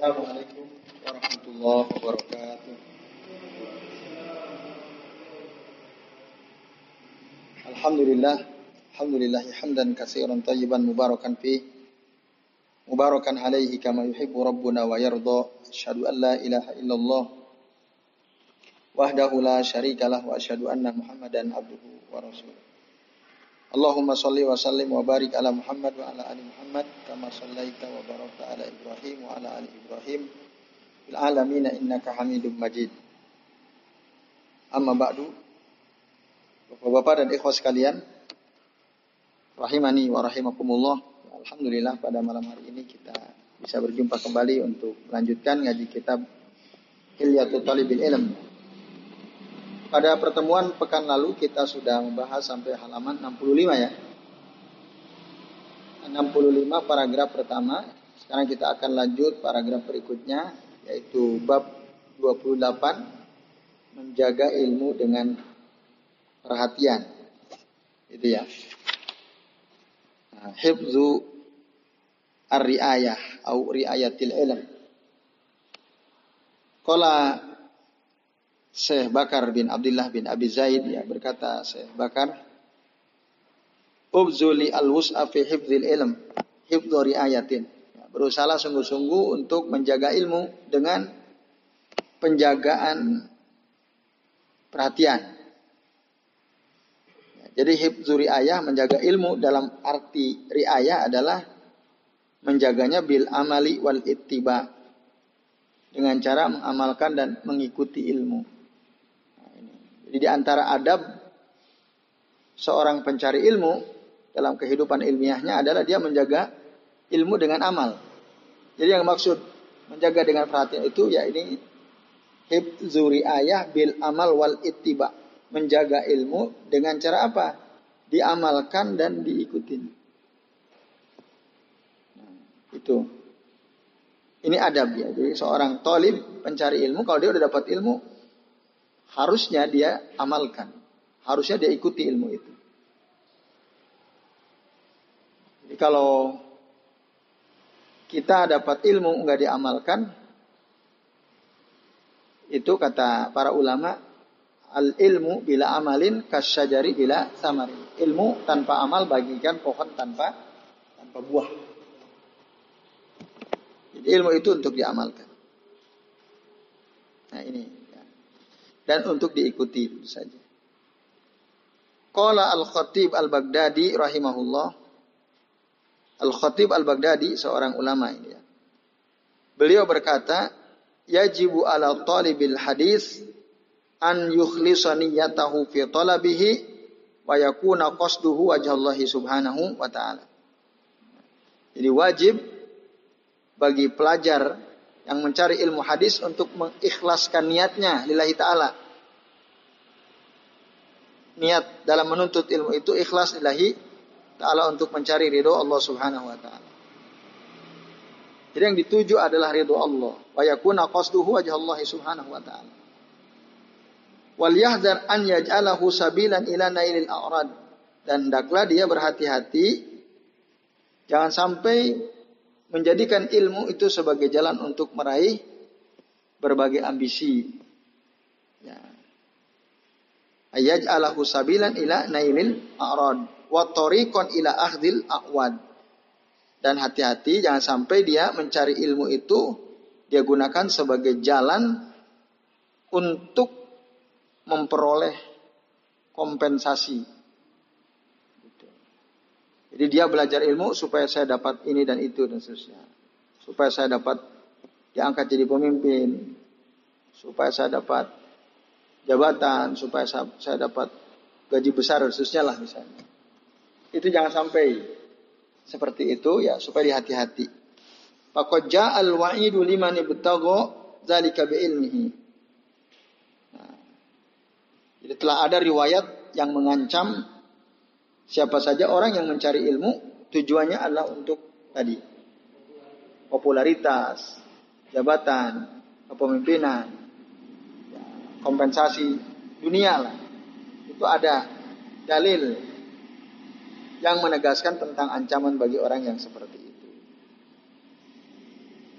Assalamualaikum warahmatullahi wabarakatuh. Alhamdulillah, alhamdulillah hamdan katsiran tayyiban mubarakan fi mubarakan alaihi kama yuhibbu rabbuna wa yarda. Asyhadu an la ilaha illallah wahdahu la syarikalah wa asyhadu anna Muhammadan abduhu wa rasuluh. Allahumma salli wa sallim wa barik ala Muhammad wa ala ali Muhammad kama sallaita wa barakta ala Ibrahim wa ala ali Ibrahim fil alamin innaka Hamidum Majid. Amma ba'du. Bapak-bapak dan ikhwas sekalian, rahimani wa rahimakumullah. Alhamdulillah pada malam hari ini kita bisa berjumpa kembali untuk melanjutkan ngaji kitab Hilyatul Talibil Ilm. Pada pertemuan pekan lalu kita sudah membahas sampai halaman 65 ya. 65 paragraf pertama. Sekarang kita akan lanjut paragraf berikutnya yaitu bab 28 menjaga ilmu dengan perhatian. Itu ya. Nah, hifzu ar-riayah atau riayatil ilm. Qala Syekh Bakar bin Abdullah bin Abi Zaid ya berkata Syekh Bakar Ubzuli al-wus'a fi hifdzil ilm hifdzu riayatin. Ya, berusaha sungguh-sungguh untuk menjaga ilmu dengan penjagaan perhatian. Jadi hifzu riayah menjaga ilmu dalam arti riayah adalah menjaganya bil amali wal ittiba dengan cara mengamalkan dan mengikuti ilmu. Jadi di antara adab seorang pencari ilmu dalam kehidupan ilmiahnya adalah dia menjaga ilmu dengan amal. Jadi yang maksud menjaga dengan perhatian itu ya ini hifzu riayah bil amal wal ittiba menjaga ilmu dengan cara apa? Diamalkan dan diikuti. Nah, itu. Ini adab ya. Jadi seorang tolib pencari ilmu, kalau dia udah dapat ilmu, harusnya dia amalkan. Harusnya dia ikuti ilmu itu. Jadi kalau kita dapat ilmu nggak diamalkan, itu kata para ulama Al ilmu bila amalin kasyajari bila samari. Ilmu tanpa amal bagikan pohon tanpa tanpa buah. Jadi ilmu itu untuk diamalkan. Nah ini. Dan untuk diikuti itu saja. Qala al-Khatib al-Baghdadi rahimahullah. Al-Khatib al-Baghdadi seorang ulama ini ya. Beliau berkata, yajibu ala talibil hadis an yukhlisa niyyatahu fi talabihi wa yakuna qasduhu wajhallahi subhanahu wa ta'ala. Jadi wajib bagi pelajar yang mencari ilmu hadis untuk mengikhlaskan niatnya lillahi ta'ala. Niat dalam menuntut ilmu itu ikhlas lillahi ta'ala untuk mencari ridho Allah subhanahu wa ta'ala. Jadi yang dituju adalah ridho Allah. Wa yakuna qasduhu wajhallahi subhanahu wa ta'ala. Wal yahdar an yaj'alahu sabilan ila nailil a'rad. Dan hendaklah dia berhati-hati. Jangan sampai menjadikan ilmu itu sebagai jalan untuk meraih berbagai ambisi. Ya ayaj'alahu sabilan ila nailil a'rad wa tariqan ila akhdil a'wad dan hati-hati jangan sampai dia mencari ilmu itu dia gunakan sebagai jalan untuk memperoleh kompensasi. Gitu. Jadi dia belajar ilmu supaya saya dapat ini dan itu dan seterusnya. Supaya saya dapat diangkat jadi pemimpin. Supaya saya dapat jabatan. Supaya saya, dapat gaji besar seterusnya lah misalnya. Itu jangan sampai seperti itu ya supaya dihati-hati. Faqad ja'al wa'idu liman ibtagha zalika bi ilmihi. Jadi telah ada riwayat yang mengancam siapa saja orang yang mencari ilmu tujuannya adalah untuk tadi popularitas, jabatan, kepemimpinan, kompensasi dunia lah. Itu ada dalil yang menegaskan tentang ancaman bagi orang yang seperti itu.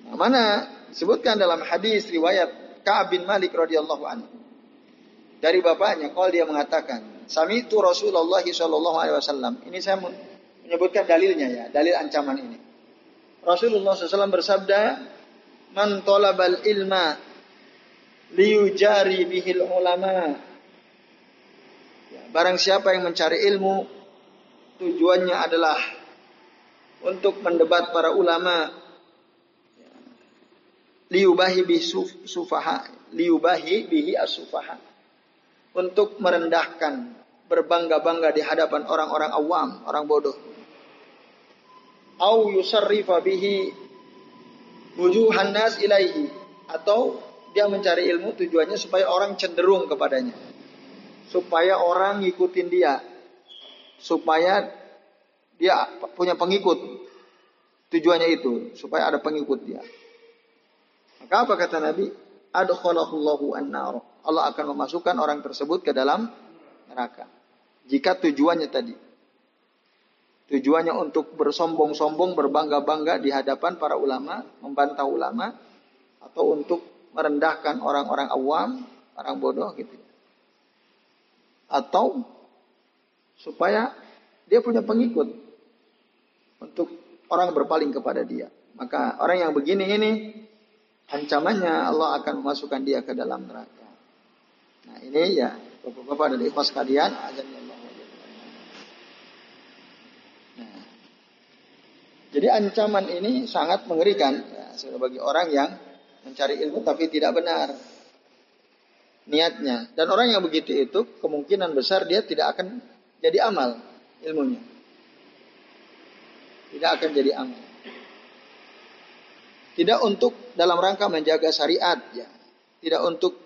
Nah, mana disebutkan dalam hadis riwayat Ka'ab bin Malik radhiyallahu anhu. Dari bapaknya, kalau dia mengatakan, Sami itu Rasulullah Shallallahu Alaihi Wasallam. Ini saya menyebutkan dalilnya ya, dalil ancaman ini. Rasulullah SAW bersabda, Man tolabal ilma liyujari bihil ulama. Ya, barang siapa yang mencari ilmu, tujuannya adalah untuk mendebat para ulama. Ya, liubahi bihi sufaha, liubahi bihi asufaha. Untuk merendahkan, berbangga-bangga di hadapan orang-orang awam, orang bodoh. Au yusarrifa bihi wujuhan nas ilaihi atau dia mencari ilmu tujuannya supaya orang cenderung kepadanya. Supaya orang ngikutin dia. Supaya dia punya pengikut. Tujuannya itu supaya ada pengikut dia. Maka apa kata Nabi? Adkhalahullahu an-nar. Allah akan memasukkan orang tersebut ke dalam neraka. Jika tujuannya tadi Tujuannya untuk bersombong-sombong, berbangga-bangga di hadapan para ulama, membantah ulama, atau untuk merendahkan orang-orang awam, orang bodoh gitu. Atau supaya dia punya pengikut untuk orang berpaling kepada dia. Maka orang yang begini ini ancamannya Allah akan memasukkan dia ke dalam neraka. Nah ini ya Bapak-bapak dan ikhwas kalian, Allah. Jadi ancaman ini sangat mengerikan ya, bagi orang yang mencari ilmu tapi tidak benar niatnya. Dan orang yang begitu itu kemungkinan besar dia tidak akan jadi amal ilmunya. Tidak akan jadi amal. Tidak untuk dalam rangka menjaga syariat ya. Tidak untuk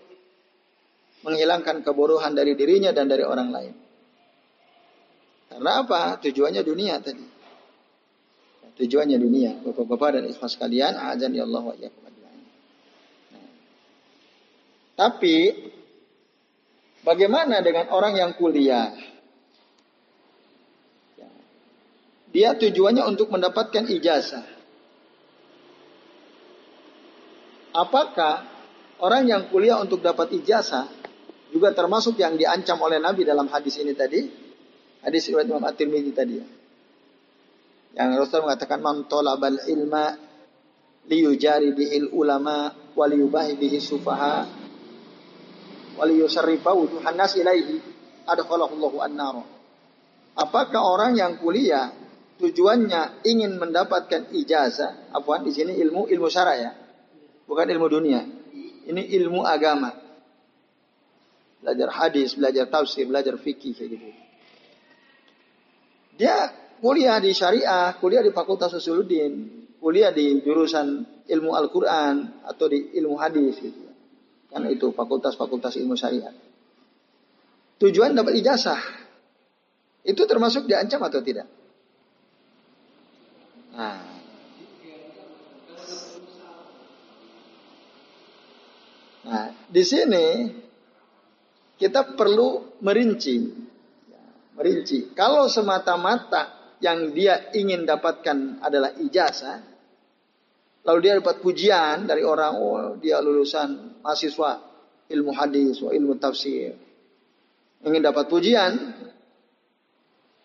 menghilangkan kebodohan dari dirinya dan dari orang lain. Karena apa? Tujuannya dunia tadi tujuannya dunia. Bapak-bapak dan ikhlas sekalian, azan ya Allah wa. Tapi bagaimana dengan orang yang kuliah? Dia tujuannya untuk mendapatkan ijazah. Apakah orang yang kuliah untuk dapat ijazah juga termasuk yang diancam oleh Nabi dalam hadis ini tadi? Hadis riwayat Imam At-Tirmidzi tadi ya. Yang Rasul mengatakan man talabal ilma liyujari bihil ulama waliyubahi bihi sufaha waliyusarrifa wujuhan ilaihi adkhalahullahu an-nar. Apakah orang yang kuliah tujuannya ingin mendapatkan ijazah? Apa di sini ilmu ilmu syara ya. Bukan ilmu dunia. Ini ilmu agama. Belajar hadis, belajar tafsir, belajar fikih kayak gitu. Dia kuliah di syariah, kuliah di Fakultas Usuluddin, kuliah di jurusan ilmu Al-Quran atau di ilmu hadis gitu. Karena itu fakultas-fakultas ilmu syariat. Tujuan dapat ijazah. Itu termasuk diancam atau tidak? Nah. Nah, di sini kita perlu merinci. Ya, merinci. Kalau semata-mata yang dia ingin dapatkan adalah ijazah, lalu dia dapat pujian dari orang, oh dia lulusan mahasiswa ilmu hadis, ilmu tafsir, ingin dapat pujian,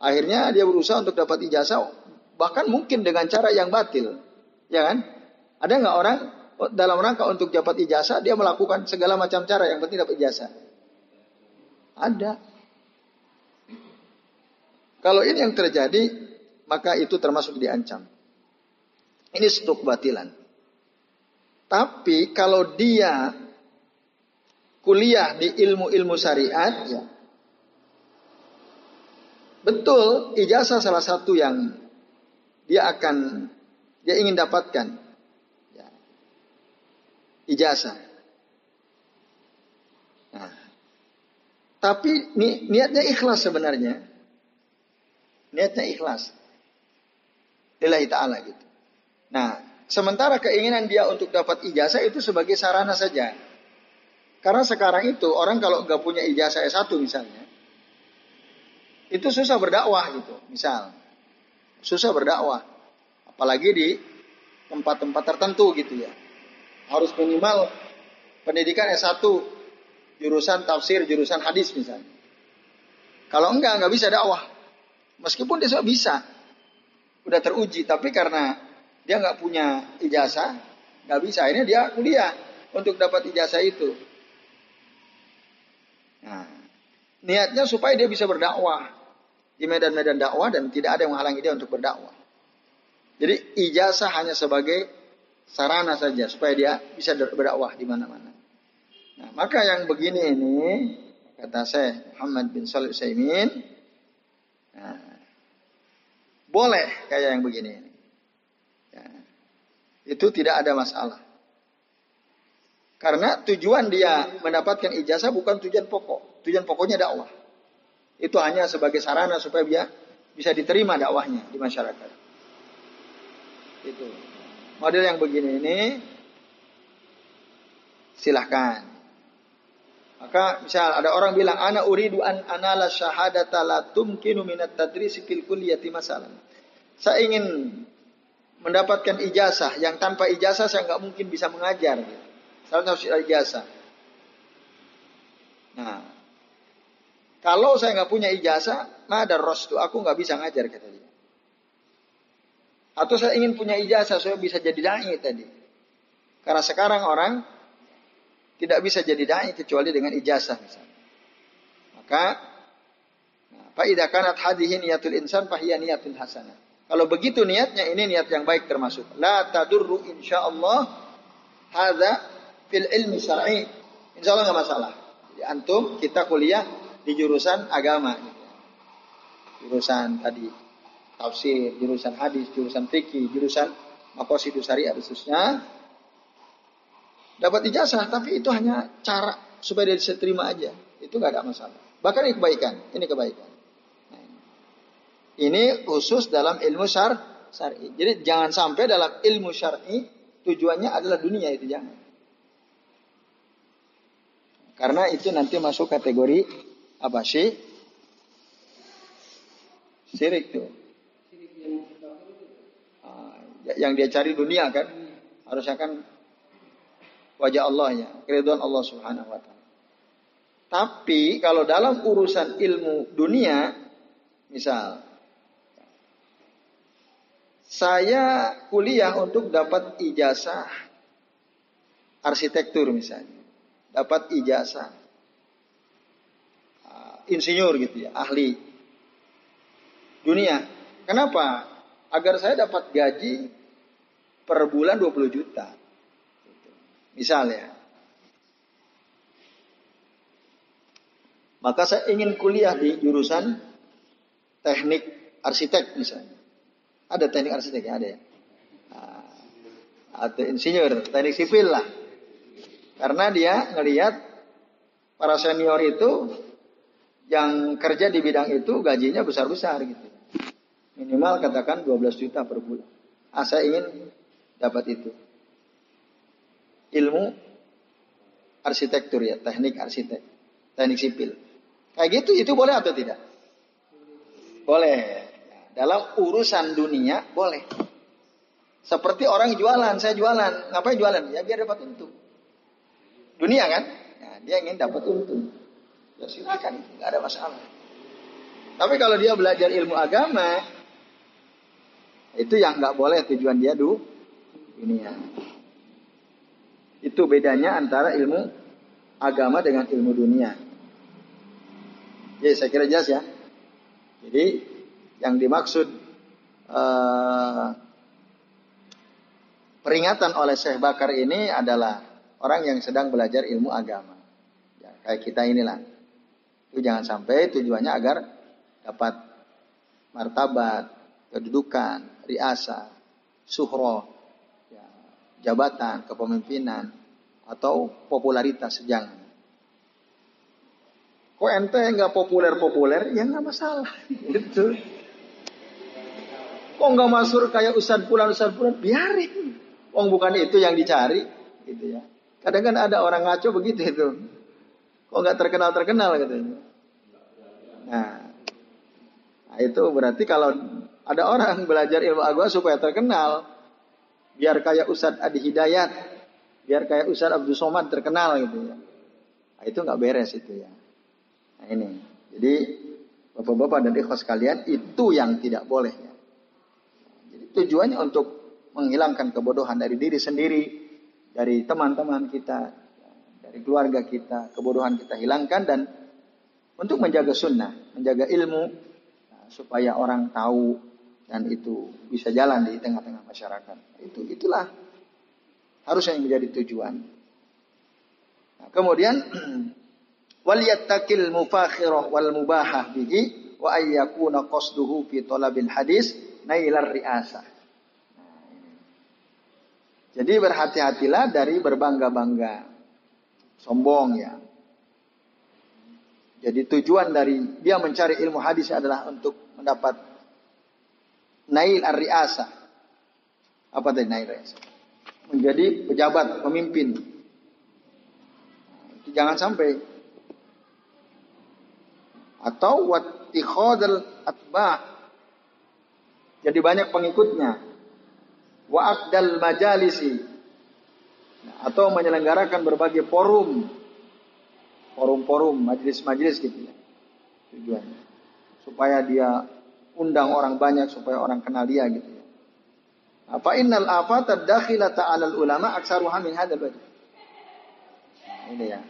akhirnya dia berusaha untuk dapat ijazah, bahkan mungkin dengan cara yang batil, ya kan? Ada nggak orang dalam rangka untuk dapat ijazah dia melakukan segala macam cara yang penting dapat ijazah? Ada. Kalau ini yang terjadi, maka itu termasuk diancam. Ini stuk batilan. Tapi kalau dia kuliah di ilmu-ilmu syariat, ya, betul ijazah salah satu yang dia akan dia ingin dapatkan. Ya, ijazah. Nah, tapi ni, niatnya ikhlas sebenarnya. Niatnya ikhlas. Lillahi ta'ala gitu. Nah, sementara keinginan dia untuk dapat ijazah itu sebagai sarana saja. Karena sekarang itu orang kalau nggak punya ijazah S1 misalnya, itu susah berdakwah gitu, misal. Susah berdakwah. Apalagi di tempat-tempat tertentu gitu ya. harus minimal pendidikan S1 jurusan tafsir, jurusan hadis misalnya. Kalau enggak, enggak bisa dakwah. Meskipun dia bisa, udah teruji, tapi karena dia nggak punya ijazah, nggak bisa. Akhirnya dia kuliah untuk dapat ijazah itu. Nah, niatnya supaya dia bisa berdakwah di medan-medan dakwah dan tidak ada yang menghalangi dia untuk berdakwah. Jadi ijazah hanya sebagai sarana saja supaya dia bisa berdakwah di mana-mana. Nah, maka yang begini ini kata saya Muhammad bin Salih Utsaimin nah, boleh kayak yang begini ini. Ya. Itu tidak ada masalah. Karena tujuan dia mendapatkan ijazah bukan tujuan pokok. Tujuan pokoknya dakwah. Itu hanya sebagai sarana supaya dia bisa diterima dakwahnya di masyarakat. Itu. Model yang begini ini silahkan. Maka misal ada orang bilang ana uridu an anala syahadata la tumkinu minat tadris fil kulliyati masalan. Saya ingin mendapatkan ijazah yang tanpa ijazah saya nggak mungkin bisa mengajar. Harus ijazah. Nah, kalau saya nggak punya ijazah, ada rostu, aku nggak bisa ngajar kata dia. Atau saya ingin punya ijazah saya bisa jadi dai tadi. Karena sekarang orang tidak bisa jadi dai kecuali dengan ijazah misalnya. Maka nah, kanat hadihi niatul insan fahiya niatul hasanah. Kalau begitu niatnya ini niat yang baik termasuk. La tadurru insyaallah hadza fil ilmi syar'i. Insyaallah nggak masalah. Jadi antum kita kuliah di jurusan agama. Jurusan tadi tafsir, jurusan hadis, jurusan fikih, jurusan makosidus syariat khususnya. Dapat ijazah, tapi itu hanya cara supaya dia bisa terima aja. Itu gak ada masalah. Bahkan ini kebaikan, ini kebaikan. Ini khusus dalam ilmu syar syar'i. Jadi jangan sampai dalam ilmu syar'i tujuannya adalah dunia itu jangan. Karena itu nanti masuk kategori apa sih? Sirik tuh. Ya, yang dia cari dunia kan harusnya kan wajah Allah ya, keridhaan Allah Subhanahu wa taala. Tapi kalau dalam urusan ilmu dunia, misal saya kuliah untuk dapat ijazah arsitektur misalnya, dapat ijazah uh, insinyur gitu ya, ahli dunia. Kenapa? agar saya dapat gaji per bulan 20 juta. Misalnya. Maka saya ingin kuliah di jurusan teknik arsitek misalnya. Ada teknik arsitek ya, ada ya. Atau insinyur, teknik sipil lah. Karena dia ngelihat para senior itu yang kerja di bidang itu gajinya besar-besar gitu. Minimal katakan 12 juta per bulan. Ah, saya ingin dapat itu. Ilmu arsitektur ya, teknik arsitek, teknik sipil. Kayak gitu itu boleh atau tidak? Boleh. Dalam urusan dunia boleh. Seperti orang jualan, saya jualan. Ngapain jualan? Ya biar dapat untung. Dunia kan? Ya, dia ingin dapat untung. Ya silakan, nggak ada masalah. Tapi kalau dia belajar ilmu agama, itu yang nggak boleh tujuan dia du ya. Itu bedanya antara ilmu agama dengan ilmu dunia. Jadi saya kira jelas ya. Jadi yang dimaksud uh, peringatan oleh Syekh Bakar ini adalah orang yang sedang belajar ilmu agama. Ya, kayak kita inilah. Itu jangan sampai tujuannya agar dapat martabat, kedudukan, riasa, suhro, ya, jabatan, kepemimpinan, atau popularitas jangan. Kok ente nggak populer-populer? Ya nggak masalah. Gitu. Kok nggak masuk kayak Ustadz Pulan, Ustadz Pulan? Biarin. Wong bukan itu yang dicari. Gitu ya. Kadang kan ada orang ngaco begitu itu. Kok nggak terkenal-terkenal katanya. Nah, nah, itu berarti kalau ada orang belajar ilmu agama supaya terkenal. Biar kayak Ustadz Adi Hidayat. biar kayak Ustaz Abdul Somad terkenal gitu ya. Nah, itu nggak beres itu ya. Nah ini, jadi bapak-bapak dan ikhwas kalian itu yang tidak boleh ya. Jadi tujuannya untuk menghilangkan kebodohan dari diri sendiri, dari teman-teman kita, dari keluarga kita, kebodohan kita hilangkan dan untuk menjaga sunnah, menjaga ilmu nah, supaya orang tahu dan itu bisa jalan di tengah-tengah masyarakat. Itu itulah harusnya yang menjadi tujuan. Nah, kemudian wal yattakil mufakhirah wal mubahah bihi wa ayyakuna qasduhu fi talabil hadis nailar riasa. Jadi berhati-hatilah dari berbangga-bangga. Sombong ya. Jadi tujuan dari dia mencari ilmu hadis adalah untuk mendapat nail ar-riasa. Apa tadi nail riasa? Menjadi pejabat, pemimpin. Jangan sampai. Atau wattikhadal atba' jadi banyak pengikutnya wa aqdal majalisi. Atau menyelenggarakan berbagai forum. Forum-forum majelis-majelis gitu ya. Tujuannya. Supaya dia undang orang banyak supaya orang kenal dia gitu ya. Apa innal afata dakhilata 'alal ulama aksaruha min hadzal wajh nah, ini ya.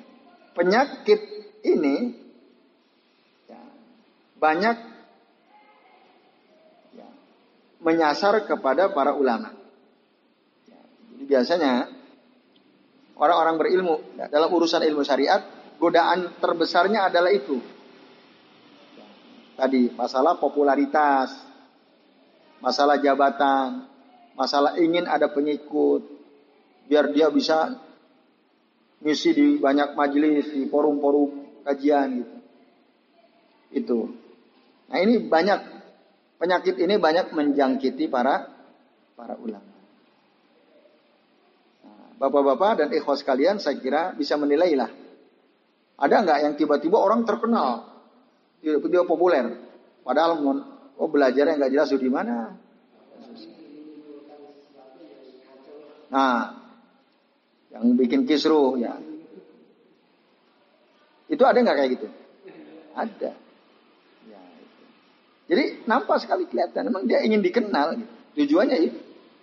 Penyakit ini ya, banyak menyasar kepada para ulama. Biasanya orang-orang berilmu dalam urusan ilmu syariat, godaan terbesarnya adalah itu. Tadi masalah popularitas, masalah jabatan, masalah ingin ada pengikut, biar dia bisa ngisi di banyak majelis, di forum-forum kajian gitu. Itu. Nah ini banyak Penyakit ini banyak menjangkiti para para ulama. Bapak-bapak dan ikhwas kalian saya kira bisa menilai lah. Ada nggak yang tiba-tiba orang terkenal, dia populer, padahal oh belajarnya nggak jelas di mana. Nah, yang bikin kisruh ya. Itu ada nggak kayak gitu? Ada. Jadi nampak sekali kelihatan. Memang dia ingin dikenal. Gitu. Tujuannya itu.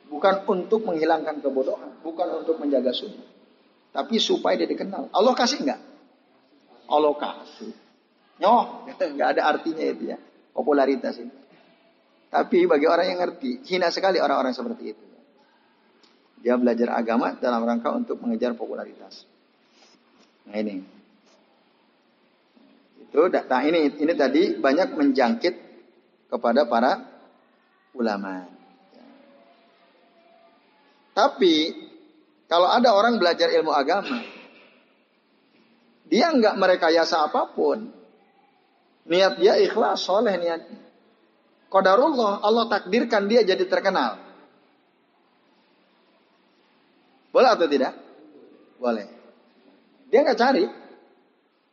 Bukan untuk menghilangkan kebodohan. Bukan untuk menjaga sunnah. Tapi supaya dia dikenal. Allah kasih nggak? Allah kasih. Nyoh. nggak ada artinya itu ya. Popularitas itu. Tapi bagi orang yang ngerti. Hina sekali orang-orang seperti itu. Dia belajar agama dalam rangka untuk mengejar popularitas. Nah ini. Itu, nah ini ini tadi banyak menjangkit kepada para ulama. Tapi kalau ada orang belajar ilmu agama, dia nggak merekayasa apa pun. Niat dia ikhlas, soleh niat. Qadarullah, Allah takdirkan dia jadi terkenal. Boleh atau tidak? Boleh. Dia nggak cari.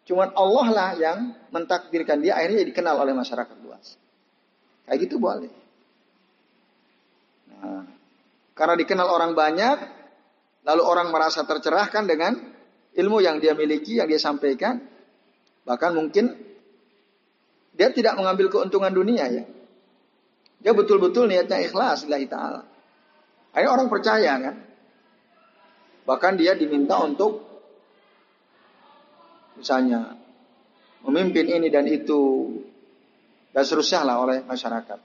Cuman Allah lah yang mentakdirkan dia akhirnya dikenal oleh masyarakat luas. Kayak gitu boleh. Nah, karena dikenal orang banyak, lalu orang merasa tercerahkan dengan ilmu yang dia miliki, yang dia sampaikan, bahkan mungkin dia tidak mengambil keuntungan dunia ya. Dia betul-betul niatnya ikhlas lillahi ta'ala. Akhirnya orang percaya kan. Bahkan dia diminta untuk misalnya memimpin ini dan itu dan seterusnya lah oleh masyarakat.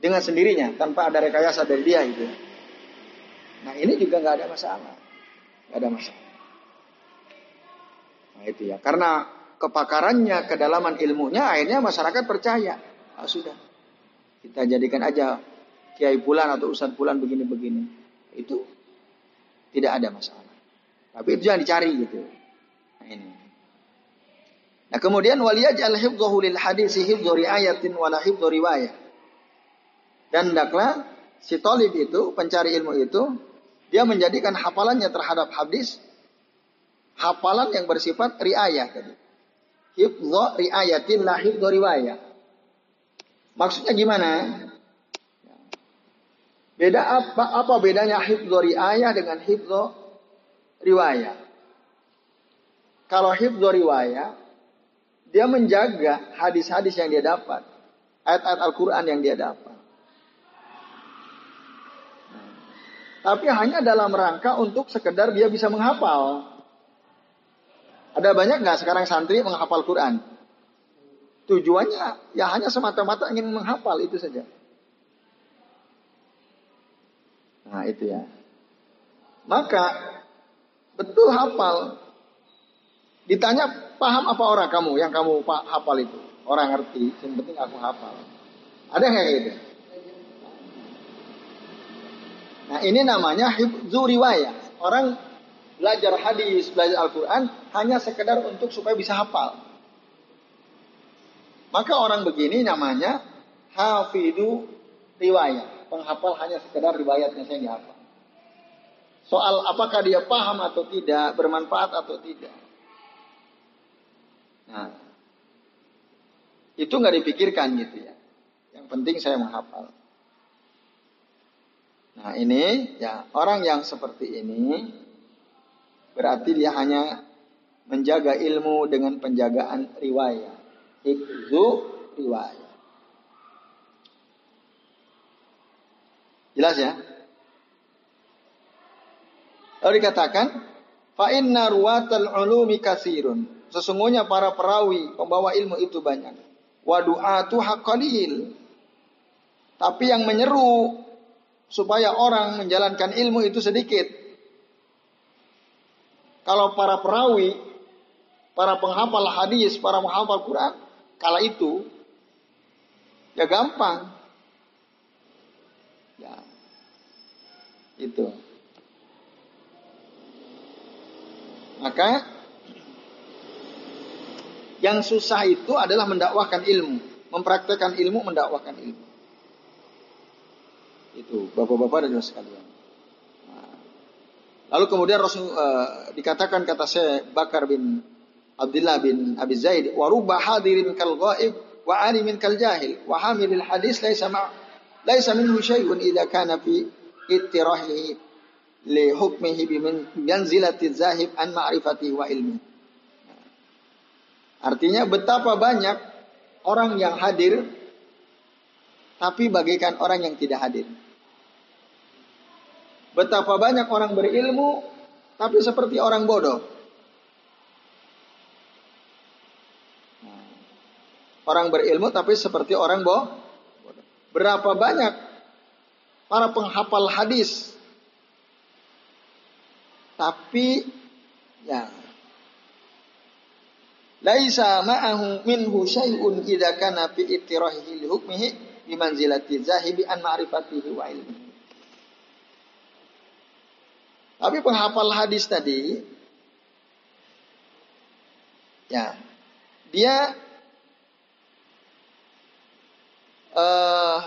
Dengan sendirinya, tanpa ada rekayasa dari dia itu. Nah ini juga nggak ada masalah. Nggak ada masalah. Nah itu ya. Karena kepakarannya, kedalaman ilmunya, akhirnya masyarakat percaya. Ah, sudah. Kita jadikan aja kiai pulan atau ustad pulan begini-begini. Itu tidak ada masalah. Tapi itu jangan dicari gitu. Nah ini. Nah kemudian waliyaj'al hifdhahu lil hadis hifdhu riayatin wala riwayah. Dan hendaklah si talib itu, pencari ilmu itu, dia menjadikan hafalannya terhadap hadis hafalan yang bersifat riayah tadi. Hifdhu riayatin la hifdhu riwayah. Maksudnya gimana? Beda apa? Apa bedanya hifdhu riayah dengan hifdhu riwayat. Kalau hifdzu riwayat, dia menjaga hadis-hadis yang dia dapat. Ayat-ayat Al-Quran yang dia dapat. Tapi hanya dalam rangka untuk sekedar dia bisa menghafal. Ada banyak nggak sekarang santri menghafal Quran? Tujuannya ya hanya semata-mata ingin menghafal itu saja. Nah itu ya. Maka betul hafal. Ditanya paham apa orang kamu yang kamu hafal itu? Orang ngerti, yang penting aku hafal. Ada nggak gitu? Nah ini namanya hibzu riwayat. Orang belajar hadis, belajar Al-Quran hanya sekedar untuk supaya bisa hafal. Maka orang begini namanya hafidu riwayat. Penghafal hanya sekedar riwayatnya saya dihafal. Soal apakah dia paham atau tidak, bermanfaat atau tidak. Nah, itu nggak dipikirkan gitu ya. Yang penting saya menghafal. Nah ini ya orang yang seperti ini Berarti dia hanya menjaga ilmu dengan penjagaan riwayat. Hifzu riwayat. Jelas ya? Lalu dikatakan, fa inna ruwatal ulumi kasirun. Sesungguhnya para perawi, pembawa ilmu itu banyak. Wa du'atu haqqalil. Tapi yang menyeru supaya orang menjalankan ilmu itu sedikit. Kalau para perawi, para penghafal hadis, para penghafal Quran, kala itu ya gampang. Ya. Itu. Maka yang susah itu adalah mendakwahkan ilmu, mempraktekkan ilmu, mendakwahkan ilmu. Itu bapak-bapak dan sekalian. Lalu kemudian Rasul uh, dikatakan kata saya Bakar bin Abdullah bin Abi Zaid, wa rubba hadirin kal ghaib wa alimin kal jahil wa hamilil hadis laisa ma laisa minhu syai'un idza kana fi ittirahihi li hukmihi bi manzilati zahib an ma'rifatihi wa ilmi. Artinya betapa banyak orang yang hadir tapi bagaikan orang yang tidak hadir. Betapa banyak orang berilmu tapi seperti orang bodoh. Orang berilmu tapi seperti orang bodoh. Berapa banyak para penghafal hadis tapi ya laisa ma'ahu minhu syai'un idza kana fi ittirahihi li hukmihi bi manzilati zahibi an ma'rifatihi wa ilmihi tapi penghafal hadis tadi, ya, dia uh,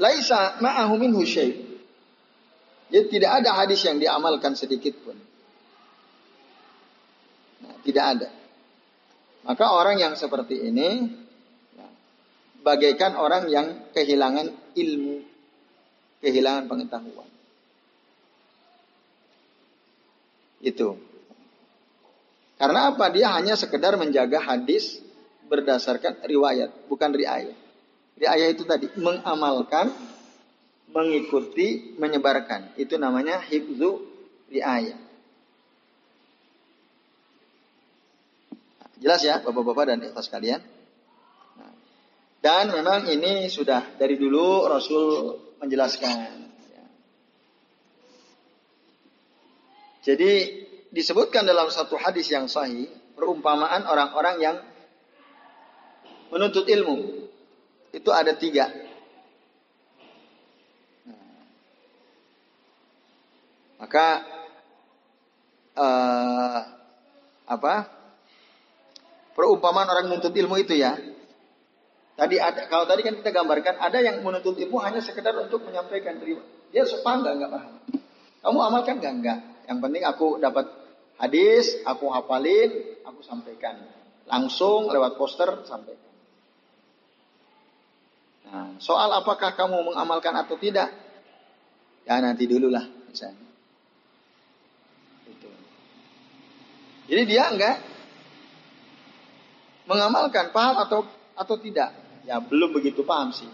laisa ma'ahu minhu syai'. Jadi tidak ada hadis yang diamalkan sedikit pun. Nah, tidak ada. Maka orang yang seperti ini ya, bagaikan orang yang kehilangan ilmu kehilangan pengetahuan. Itu. Karena apa? Dia hanya sekedar menjaga hadis berdasarkan riwayat, bukan riayat. Riayat itu tadi mengamalkan, mengikuti, menyebarkan. Itu namanya hibzu riayat. Jelas ya Bapak-bapak dan ikhlas sekalian? Nah, dan memang ini sudah dari dulu Rasul menjelaskan. Jadi disebutkan dalam satu hadis yang sahih perumpamaan orang-orang yang menuntut ilmu itu ada tiga. Maka uh, apa? Perumpamaan orang menuntut ilmu itu ya. Tadi ada, kalau tadi kan kita gambarkan ada yang menuntut ilmu hanya sekedar untuk menyampaikan terima. Dia sepan nggak nggak paham. Kamu amalkan nggak nggak. Yang penting aku dapat hadis, aku hafalin, aku sampaikan langsung lewat poster sampaikan. Nah, soal apakah kamu mengamalkan atau tidak, ya nanti dululah misalnya. Itu. Jadi dia enggak mengamalkan paham atau atau tidak Ya belum begitu paham sih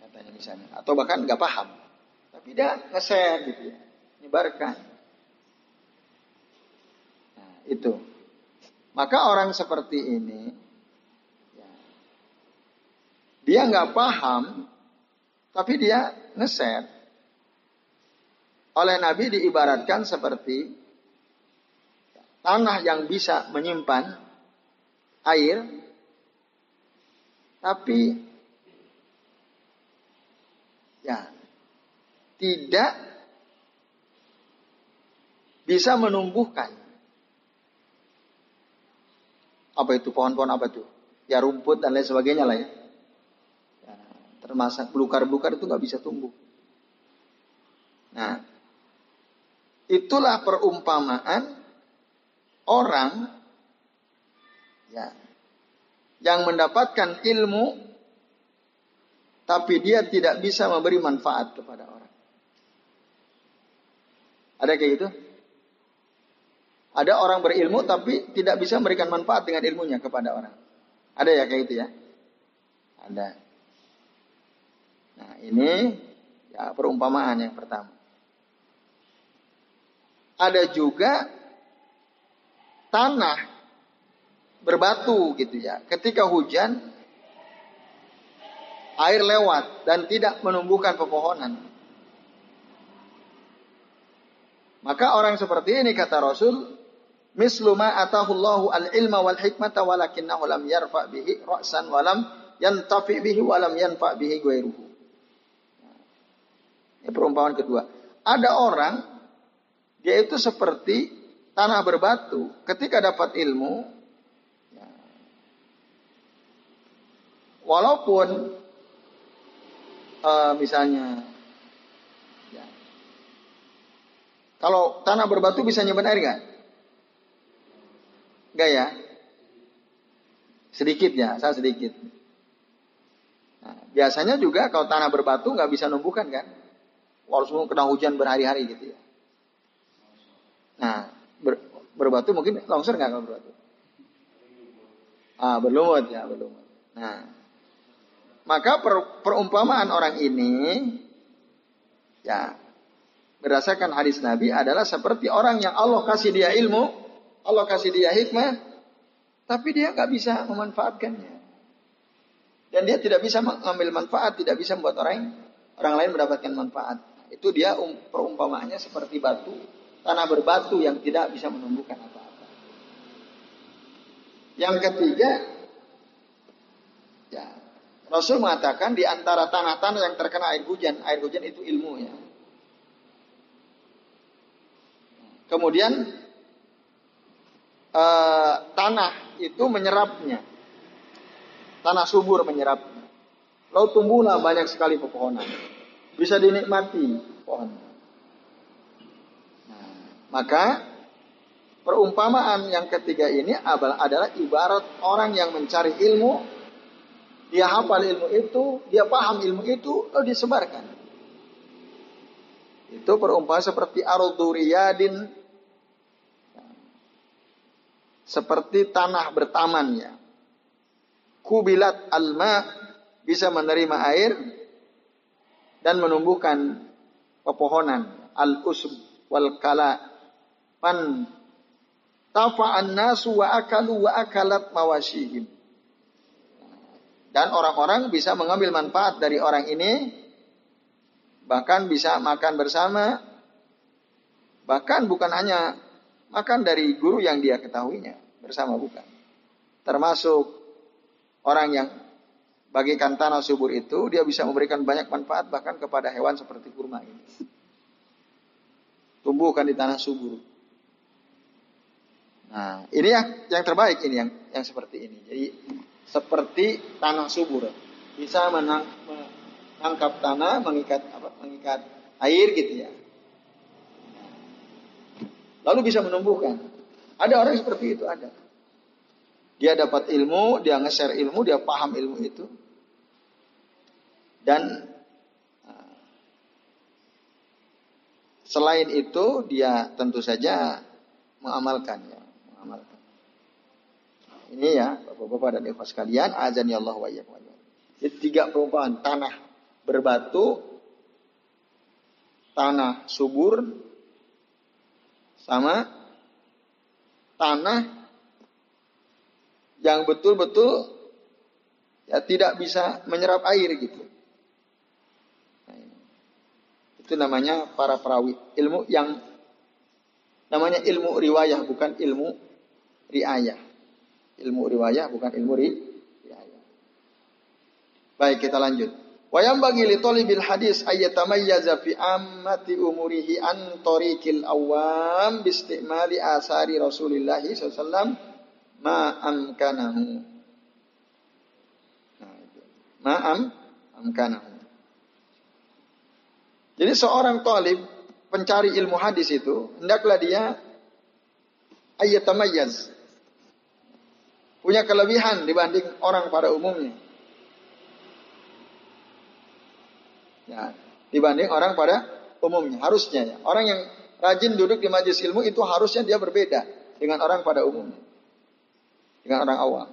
katanya misalnya. Atau bahkan enggak paham. Tapi dia nge-share gitu ya. Nyebarkan. Nah, itu. Maka orang seperti ini ya, dia nggak paham, tapi dia nge-share. Oleh Nabi diibaratkan seperti tanah yang bisa menyimpan air, tapi ya tidak bisa menumbuhkan. Apa itu pohon-pohon apa itu? Ya rumput dan lain sebagainya lah ya. ya termasuk belukar-belukar itu nggak bisa tumbuh. Nah, itulah perumpamaan orang ya yang mendapatkan ilmu tapi dia tidak bisa memberi manfaat kepada orang. Ada kayak gitu? Ada orang berilmu tapi tidak bisa memberikan manfaat dengan ilmunya kepada orang. Ada ya kayak gitu ya? Ada. Nah, ini ya perumpamaan yang pertama. Ada juga tanah berbatu gitu ya. Ketika hujan air lewat dan tidak menumbuhkan pepohonan. Maka orang seperti ini kata Rasul, misluma atahullahu al-ilma wal hikmata walakinnahu lam yarfa bihi ra'san walam yantafi bihi walam yanfa bihi ghairuhu. Ini perumpamaan kedua. Ada orang dia itu seperti tanah berbatu, ketika dapat ilmu, walaupun uh, misalnya, ya, kalau tanah berbatu bisa nyimpan air nggak? Nggak ya? Sedikit ya, saya sedikit. Nah, biasanya juga kalau tanah berbatu nggak bisa numbuhkan kan? Walaupun kena hujan berhari-hari gitu ya. Nah, ber, berbatu mungkin longsor nggak kalau berbatu? Ah, berlumut ya, berlumut. Nah, maka per, perumpamaan orang ini ya berdasarkan hadis Nabi adalah seperti orang yang Allah kasih dia ilmu, Allah kasih dia hikmah, tapi dia nggak bisa memanfaatkannya. Dan dia tidak bisa mengambil manfaat, tidak bisa membuat orang orang lain mendapatkan manfaat. Itu dia um, perumpamaannya seperti batu tanah berbatu yang tidak bisa menumbuhkan apa-apa. Yang ketiga, ya, Rasul mengatakan di antara tanah-tanah yang terkena air hujan, air hujan itu ilmu ya. Kemudian eh, tanah itu menyerapnya, tanah subur menyerapnya. Lalu tumbuhlah banyak sekali pepohonan, bisa dinikmati pohon. Maka perumpamaan yang ketiga ini adalah ibarat orang yang mencari ilmu, dia hafal ilmu itu, dia paham ilmu itu, lalu disebarkan. Itu perumpamaan seperti arduriyadin, seperti tanah bertamannya. Kubilat alma bisa menerima air dan menumbuhkan pepohonan al-usb wal kala Pan tafa'an nasu wa akalu wa akalat mawashihim. Dan orang-orang bisa mengambil manfaat dari orang ini, bahkan bisa makan bersama, bahkan bukan hanya makan dari guru yang dia ketahuinya, bersama bukan. Termasuk orang yang bagikan tanah subur itu, dia bisa memberikan banyak manfaat bahkan kepada hewan seperti kurma ini. Tumbuhkan di tanah subur. Nah, ini yang yang terbaik ini yang yang seperti ini. Jadi seperti tanah subur. Bisa menang, menangkap tanah, mengikat apa? Mengikat air gitu ya. Lalu bisa menumbuhkan. Ada orang seperti itu ada. Dia dapat ilmu, dia nge-share ilmu, dia paham ilmu itu. Dan selain itu dia tentu saja mengamalkannya mengamalkan. Ini ya, Bapak-bapak dan Ibu sekalian, azan ya Allah wa Jadi tiga perumpamaan, tanah berbatu, tanah subur, sama tanah yang betul-betul ya tidak bisa menyerap air gitu. Itu namanya para perawi ilmu yang namanya ilmu riwayah bukan ilmu riayah. Ilmu riwayah bukan ilmu ri, riayah. Baik kita lanjut. Wayam bagi li talibil hadis ayyatamayyaza fi ammati umurihi an tariqil awam bistimali asari Rasulullah sallallahu ma amkanahu ma'am amkanahu. Jadi seorang talib pencari ilmu hadis itu hendaklah dia ayyatamayyaz. Punya kelebihan dibanding orang pada umumnya. Ya, dibanding orang pada umumnya harusnya ya. Orang yang rajin duduk di majelis ilmu itu harusnya dia berbeda dengan orang pada umumnya. Dengan orang awam.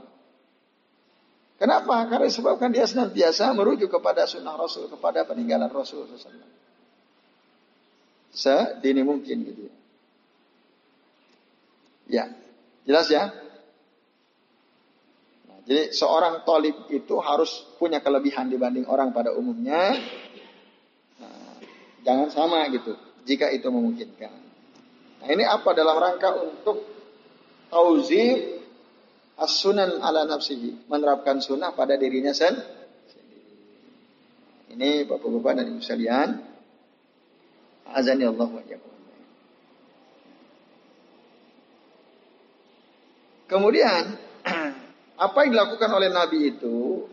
Kenapa? Karena sebabkan dia senantiasa merujuk kepada sunnah Rasul, kepada peninggalan Rasul SAW. Sedini mungkin gitu ya. Ya, jelas ya? Jadi seorang tolib itu harus punya kelebihan dibanding orang pada umumnya. Nah, jangan sama gitu, jika itu memungkinkan. Nah ini apa dalam rangka untuk tauzib as-sunan ala nafsihi, menerapkan sunnah pada dirinya sendiri. Ini Bapak-bapak dan Ibu sekalian, azani Allah wa Kemudian, apa yang dilakukan oleh Nabi itu,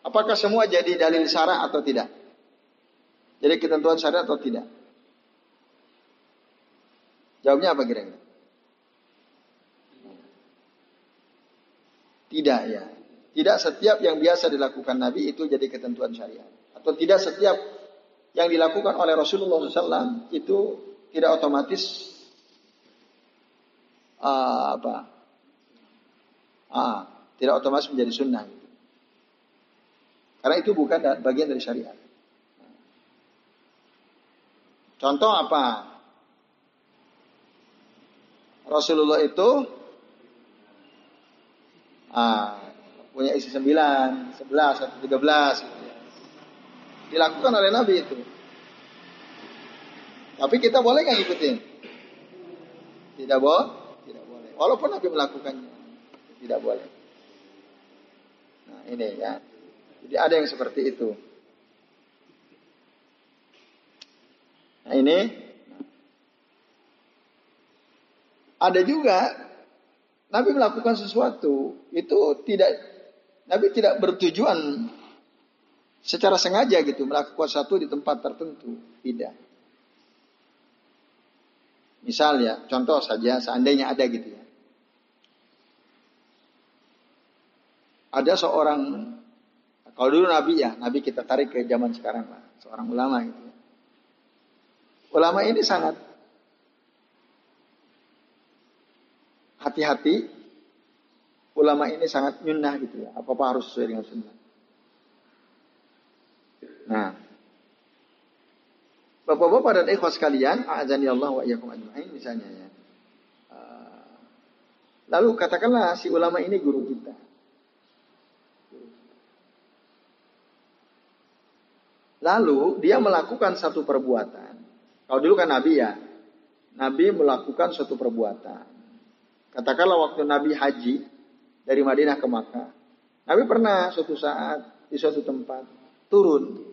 apakah semua jadi dalil syara atau tidak? Jadi ketentuan syariat atau tidak? Jawabnya apa kira-kira? Tidak ya. Tidak setiap yang biasa dilakukan Nabi itu jadi ketentuan syariat. Atau tidak setiap yang dilakukan oleh Rasulullah SAW itu tidak otomatis uh, apa? Uh, tidak otomatis menjadi sunnah. Karena itu bukan bagian dari syariat. Contoh apa? Rasulullah itu ah, punya isi sembilan, sebelas atau tiga belas. Gitu ya. Dilakukan oleh Nabi itu. Tapi kita boleh nggak ikutin? Tidak boleh, tidak boleh. Walaupun Nabi melakukannya, tidak boleh. Nah ini ya. Jadi ada yang seperti itu. Nah ini. Ada juga Nabi melakukan sesuatu itu tidak Nabi tidak bertujuan secara sengaja gitu melakukan sesuatu di tempat tertentu, tidak. Misal ya, contoh saja seandainya ada gitu ya. Ada seorang kalau dulu Nabi ya, Nabi kita tarik ke zaman sekarang lah, seorang ulama gitu ya. Ulama ini sangat hati-hati ulama ini sangat nyunnah gitu ya. Apa-apa harus sesuai dengan sunnah. Nah, Bapak-bapak dan ikhwas sekalian, azani Allah wa iyyakum ajma'in misalnya ya. Uh, lalu katakanlah si ulama ini guru kita. Lalu dia melakukan satu perbuatan. Kalau dulu kan Nabi ya, Nabi melakukan suatu perbuatan. Katakanlah waktu Nabi haji dari Madinah ke Makkah. Nabi pernah suatu saat di suatu tempat turun.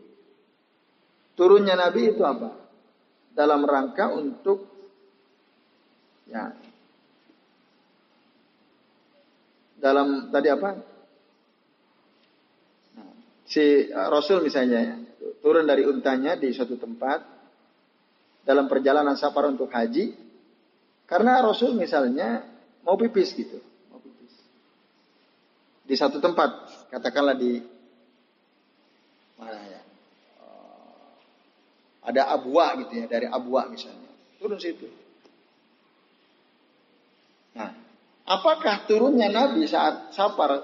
Turunnya Nabi itu apa? Dalam rangka untuk ya dalam tadi apa? Nah, si Rasul misalnya ya, turun dari untanya di suatu tempat dalam perjalanan safar untuk haji karena Rasul misalnya mau pipis gitu. Mau pipis. Di satu tempat, katakanlah di mana ya? Uh, ada abwa gitu ya, dari abwa misalnya. Turun situ. Nah, apakah turunnya Nabi saat safar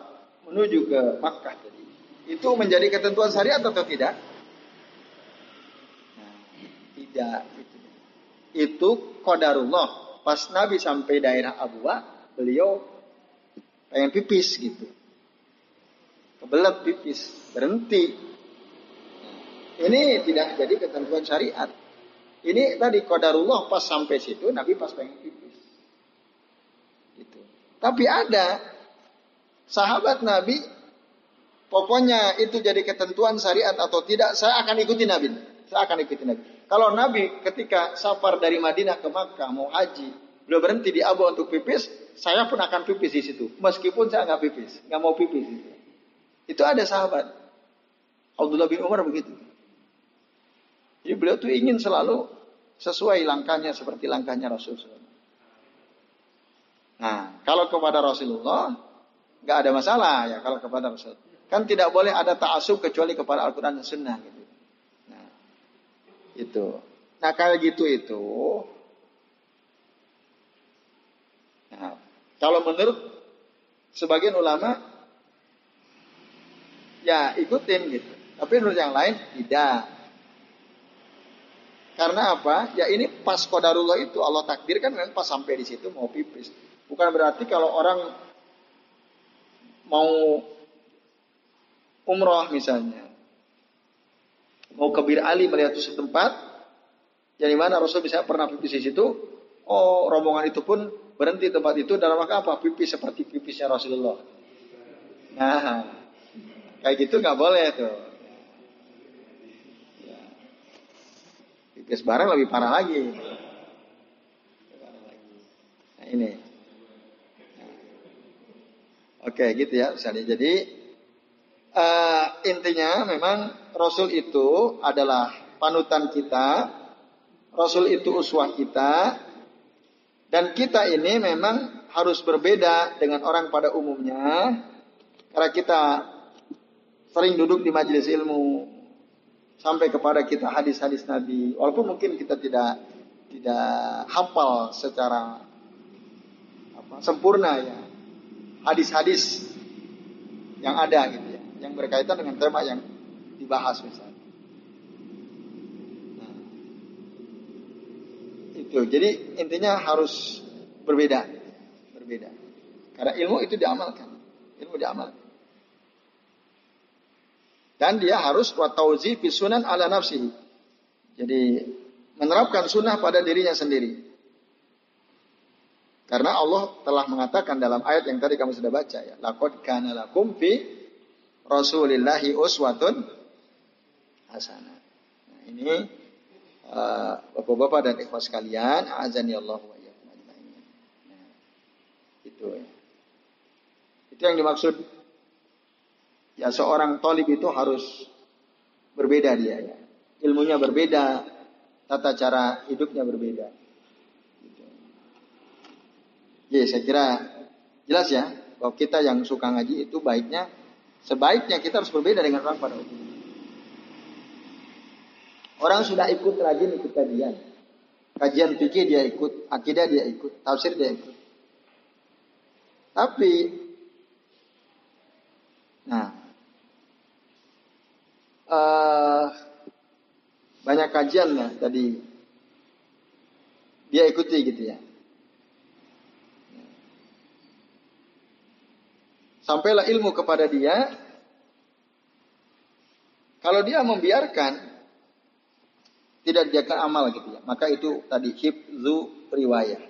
menuju ke Makkah tadi itu menjadi ketentuan syariat atau tidak? Tidak. Itu, itu kodarullah. Pas Nabi sampai daerah Abuwa, beliau pengen pipis gitu. Kebelet pipis, berhenti. Ini tidak jadi ketentuan syariat. Ini tadi kodarullah pas sampai situ, Nabi pas pengen pipis. Gitu. Tapi ada sahabat Nabi, pokoknya itu jadi ketentuan syariat atau tidak, saya akan ikuti Nabi. Saya akan ikuti Nabi. Kalau Nabi ketika safar dari Madinah ke Makkah mau haji, beliau berhenti di Abu untuk pipis, saya pun akan pipis di situ. Meskipun saya nggak pipis, nggak mau pipis. Itu. itu ada sahabat. Abdullah bin Umar begitu. Jadi beliau tuh ingin selalu sesuai langkahnya seperti langkahnya Rasulullah. Nah, kalau kepada Rasulullah nggak ada masalah ya kalau kepada Rasul. Kan tidak boleh ada ta'asub kecuali kepada Al-Quran dan Sunnah gitu. Itu. Nah kayak gitu itu. Nah, kalau menurut sebagian ulama, ya ikutin gitu. Tapi menurut yang lain tidak. Karena apa? Ya ini pas kodarullah itu Allah takdirkan memang pas sampai di situ mau pipis. Bukan berarti kalau orang mau umroh misalnya, mau ke Bir Ali melihat suatu tempat, jadi mana Rasul bisa pernah pipis di situ, oh rombongan itu pun berhenti tempat itu dalam rangka apa? Pipis seperti pipisnya Rasulullah. Nah, kayak gitu nggak boleh tuh. Pipis bareng lebih parah lagi. Nah, ini. Oke, gitu ya. Jadi uh, intinya memang Rasul itu adalah panutan kita, Rasul itu uswah kita, dan kita ini memang harus berbeda dengan orang pada umumnya, karena kita sering duduk di majelis ilmu, sampai kepada kita hadis-hadis Nabi. Walaupun mungkin kita tidak tidak hafal secara apa, sempurna ya hadis-hadis yang ada gitu yang berkaitan dengan tema yang dibahas misalnya. Nah, itu jadi intinya harus berbeda, berbeda. Karena ilmu itu diamalkan, ilmu diamalkan. Dan dia harus watauzi sunan ala nafsihi. Jadi menerapkan sunnah pada dirinya sendiri. Karena Allah telah mengatakan dalam ayat yang tadi kami sudah baca ya, laqad kana lakum fi Rasulillahi uswatun hasanah. Nah, ini uh, Bapak-bapak dan ikhwas sekalian, azani Allah wa iyyakum Nah, itu ya. Itu yang dimaksud Ya seorang tolib itu harus berbeda dia ya. Ilmunya berbeda, tata cara hidupnya berbeda. Gitu. Ya saya kira jelas ya bahwa kita yang suka ngaji itu baiknya sebaiknya kita harus berbeda dengan orang pada umumnya. Orang sudah ikut rajin ikut kajian. Kajian fikih dia ikut, akidah dia ikut, tafsir dia ikut. Tapi nah uh, banyak kajian ya tadi dia ikuti gitu ya. Sampailah ilmu kepada dia. Kalau dia membiarkan tidak diakan amal gitu ya. Maka itu tadi hibzu riwayah.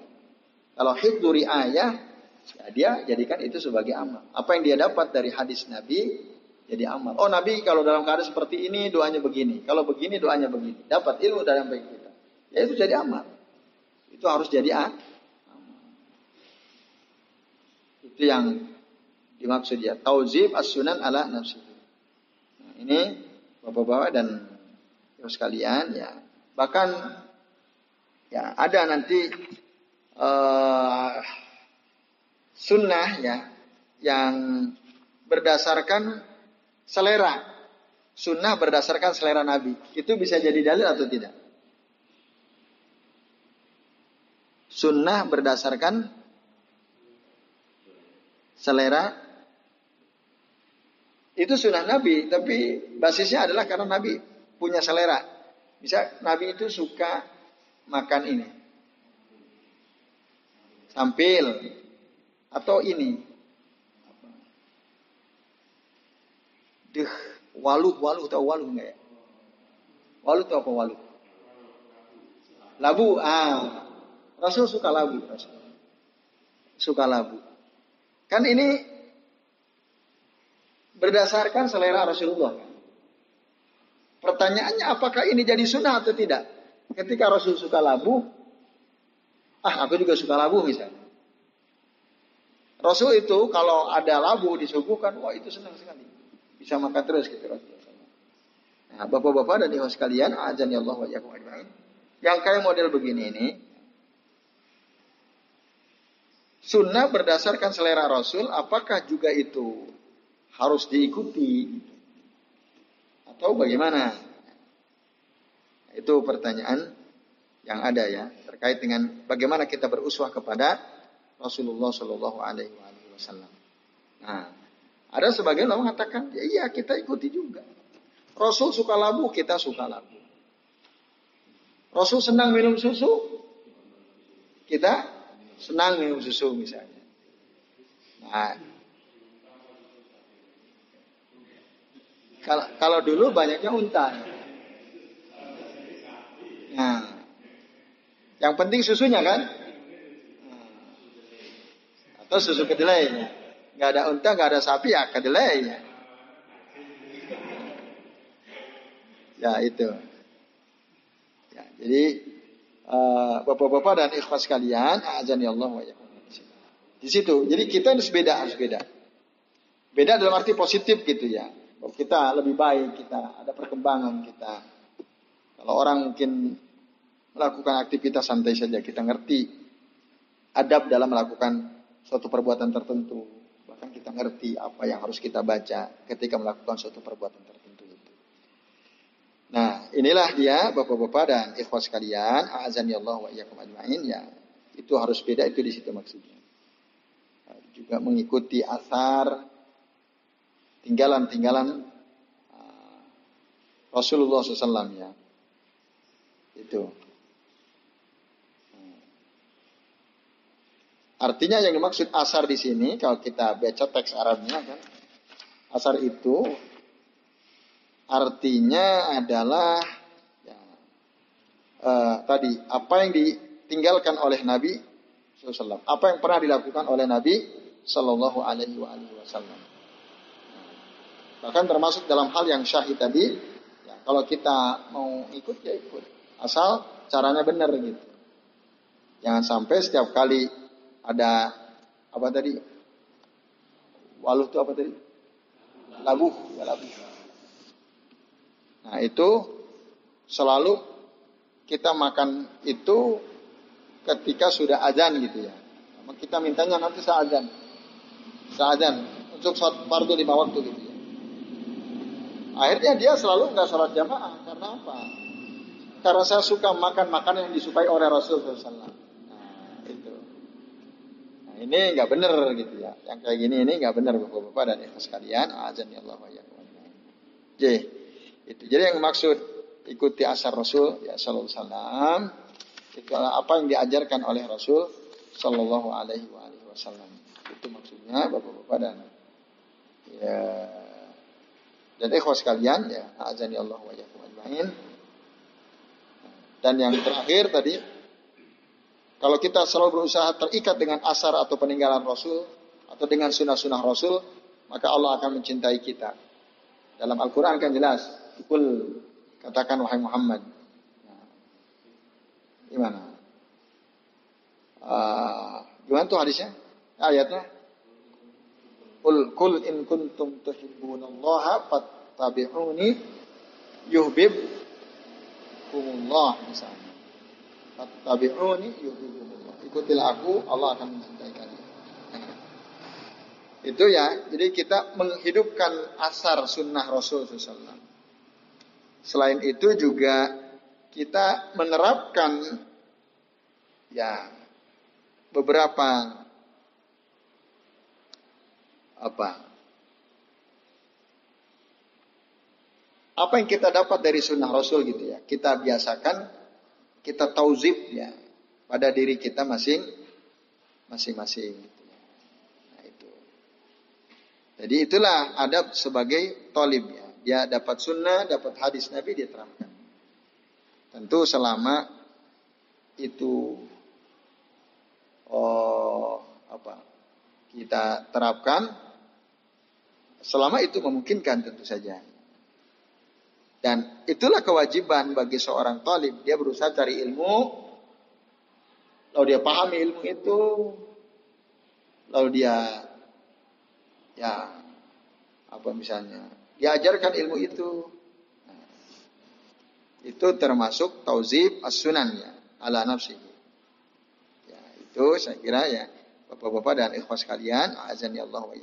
Kalau hibzu riayah ya dia jadikan itu sebagai amal. Apa yang dia dapat dari hadis Nabi jadi amal. Oh Nabi kalau dalam keadaan seperti ini doanya begini. Kalau begini doanya begini. Dapat ilmu dari baik kita. Ya itu jadi amal. Itu harus jadi amal. Itu yang dimaksud ya. Tauzib as-sunan ala nafsi. Nah, ini bapak-bapak dan ibu sekalian ya. Bahkan ya ada nanti uh, sunnah ya yang berdasarkan selera. Sunnah berdasarkan selera Nabi. Itu bisa jadi dalil atau tidak? Sunnah berdasarkan selera itu sunnah Nabi, tapi basisnya adalah karena Nabi punya selera. Bisa Nabi itu suka makan ini. Sampil atau ini. Deh, waluh, waluh tahu waluh enggak ya? Waluh apa waluh? Labu, ah. Rasul suka labu, Rasul. Suka labu. Kan ini berdasarkan selera Rasulullah. Pertanyaannya apakah ini jadi sunnah atau tidak? Ketika Rasul suka labu, ah aku juga suka labu misalnya. Rasul itu kalau ada labu disuguhkan, wah itu senang sekali. Bisa makan terus gitu Rasul. Nah, bapak-bapak dan ibu sekalian, ajan ya Allah wa Yang kayak model begini ini, sunnah berdasarkan selera Rasul, apakah juga itu harus diikuti atau bagaimana? Itu pertanyaan yang ada ya terkait dengan bagaimana kita beruswah kepada Rasulullah Shallallahu Alaihi Wasallam. Nah, ada sebagian orang mengatakan, ya iya kita ikuti juga. Rasul suka labu, kita suka labu. Rasul senang minum susu, kita senang minum susu misalnya. Nah, Kalau, kalau dulu banyaknya unta. Nah, yang penting susunya kan? Atau susu kedelai. Gak ada unta, gak ada sapi ya kedelai. Ya itu. Ya, jadi uh, bapak-bapak dan ikhwas sekalian, azan ya Allah wa Di situ. Jadi kita harus beda, harus beda. Beda dalam arti positif gitu ya kita lebih baik, kita ada perkembangan kita. Kalau orang mungkin melakukan aktivitas santai saja, kita ngerti adab dalam melakukan suatu perbuatan tertentu. Bahkan kita ngerti apa yang harus kita baca ketika melakukan suatu perbuatan tertentu itu. Nah, inilah dia Bapak-bapak dan ikhwas sekalian, azan ya Allah wa iyyakum ajmain ya. Itu harus beda itu di situ maksudnya. Juga mengikuti asar tinggalan-tinggalan uh, Rasulullah SAW ya. Itu. Artinya yang dimaksud asar di sini kalau kita baca teks Arabnya kan asar itu artinya adalah ya, uh, tadi apa yang ditinggalkan oleh Nabi SAW, apa yang pernah dilakukan oleh Nabi Shallallahu Alaihi Wasallam. Bahkan termasuk dalam hal yang syahid tadi, ya, kalau kita mau ikut ya ikut. Asal caranya benar gitu. Jangan sampai setiap kali ada apa tadi? Waluh itu apa tadi? Labuh, ya labuh. Nah itu selalu kita makan itu ketika sudah azan gitu ya. Kita mintanya nanti saat azan. Saat azan untuk sholat fardu lima waktu gitu ya. Akhirnya dia selalu nggak sholat jamaah. Karena apa? Karena saya suka makan makanan yang disukai oleh Rasul SAW. Nah, itu. Nah, ini nggak benar gitu ya. Yang kayak gini ini nggak benar bapak-bapak dan ikhlas sekalian. Azan ya Allah ya J. Itu. Jadi yang maksud ikuti asar Rasul ya Sallallahu Alaihi Wasallam itu apa yang diajarkan oleh Rasul Sallallahu Alaihi Wasallam. Itu maksudnya bapak-bapak dan ya dan ikhwas sekalian ya, azani Allah wa ajmain. Dan yang terakhir tadi kalau kita selalu berusaha terikat dengan asar atau peninggalan Rasul atau dengan sunnah-sunnah Rasul, maka Allah akan mencintai kita. Dalam Al-Quran kan jelas, Kul katakan wahai Muhammad. Nah, gimana? Uh, gimana tuh hadisnya? Ayatnya? Qul kul in kuntum tuhibbunallaha fattabi'uni yuhbib kumullah misalnya. Fattabi'uni yuhibbukumullah. Ikutilah aku, Allah akan mencintai kalian. Itu ya, jadi kita menghidupkan asar sunnah Rasul SAW. Selain itu juga kita menerapkan ya beberapa apa apa yang kita dapat dari sunnah Rasul gitu ya. Kita biasakan, kita tauzib ya pada diri kita masing masing-masing. Gitu ya. Nah itu. Jadi itulah adab sebagai tolib ya. Dia dapat sunnah, dapat hadis Nabi dia terapkan. Tentu selama itu oh apa kita terapkan selama itu memungkinkan tentu saja. Dan itulah kewajiban bagi seorang talib. Dia berusaha cari ilmu. Lalu dia pahami ilmu itu. Lalu dia ya apa misalnya diajarkan ilmu itu. Nah, itu termasuk tauzib as-sunannya ala nafsi. Ya, itu saya kira ya Bapak-bapak dan ikhwas sekalian, azan ya Allah wa.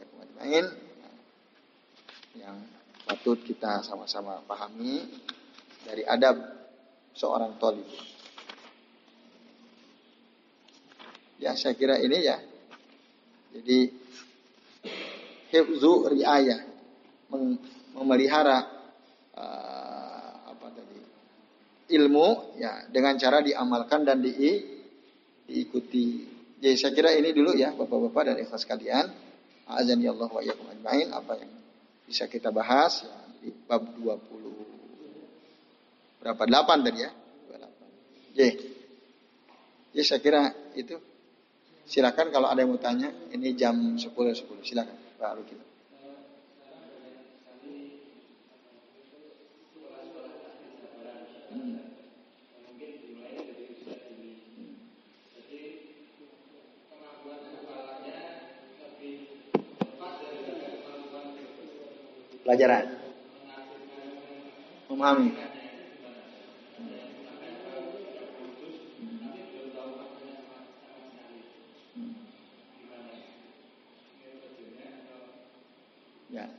Yang patut kita sama-sama pahami dari adab seorang tolib. Ya saya kira ini ya. Jadi hifzu riayah memelihara uh, apa tadi ilmu ya dengan cara diamalkan dan di, diikuti. Jadi saya kira ini dulu ya Bapak-bapak dan ikhlas kalian. Azan ya Allah wa ajmain apa yang bisa kita bahas ya, di bab 20 berapa 8 tadi ya 28. J. Ya saya kira itu silakan kalau ada yang mau tanya ini jam 10 10 silakan Pak Lukin. Pelajaran. Memahami. Ya.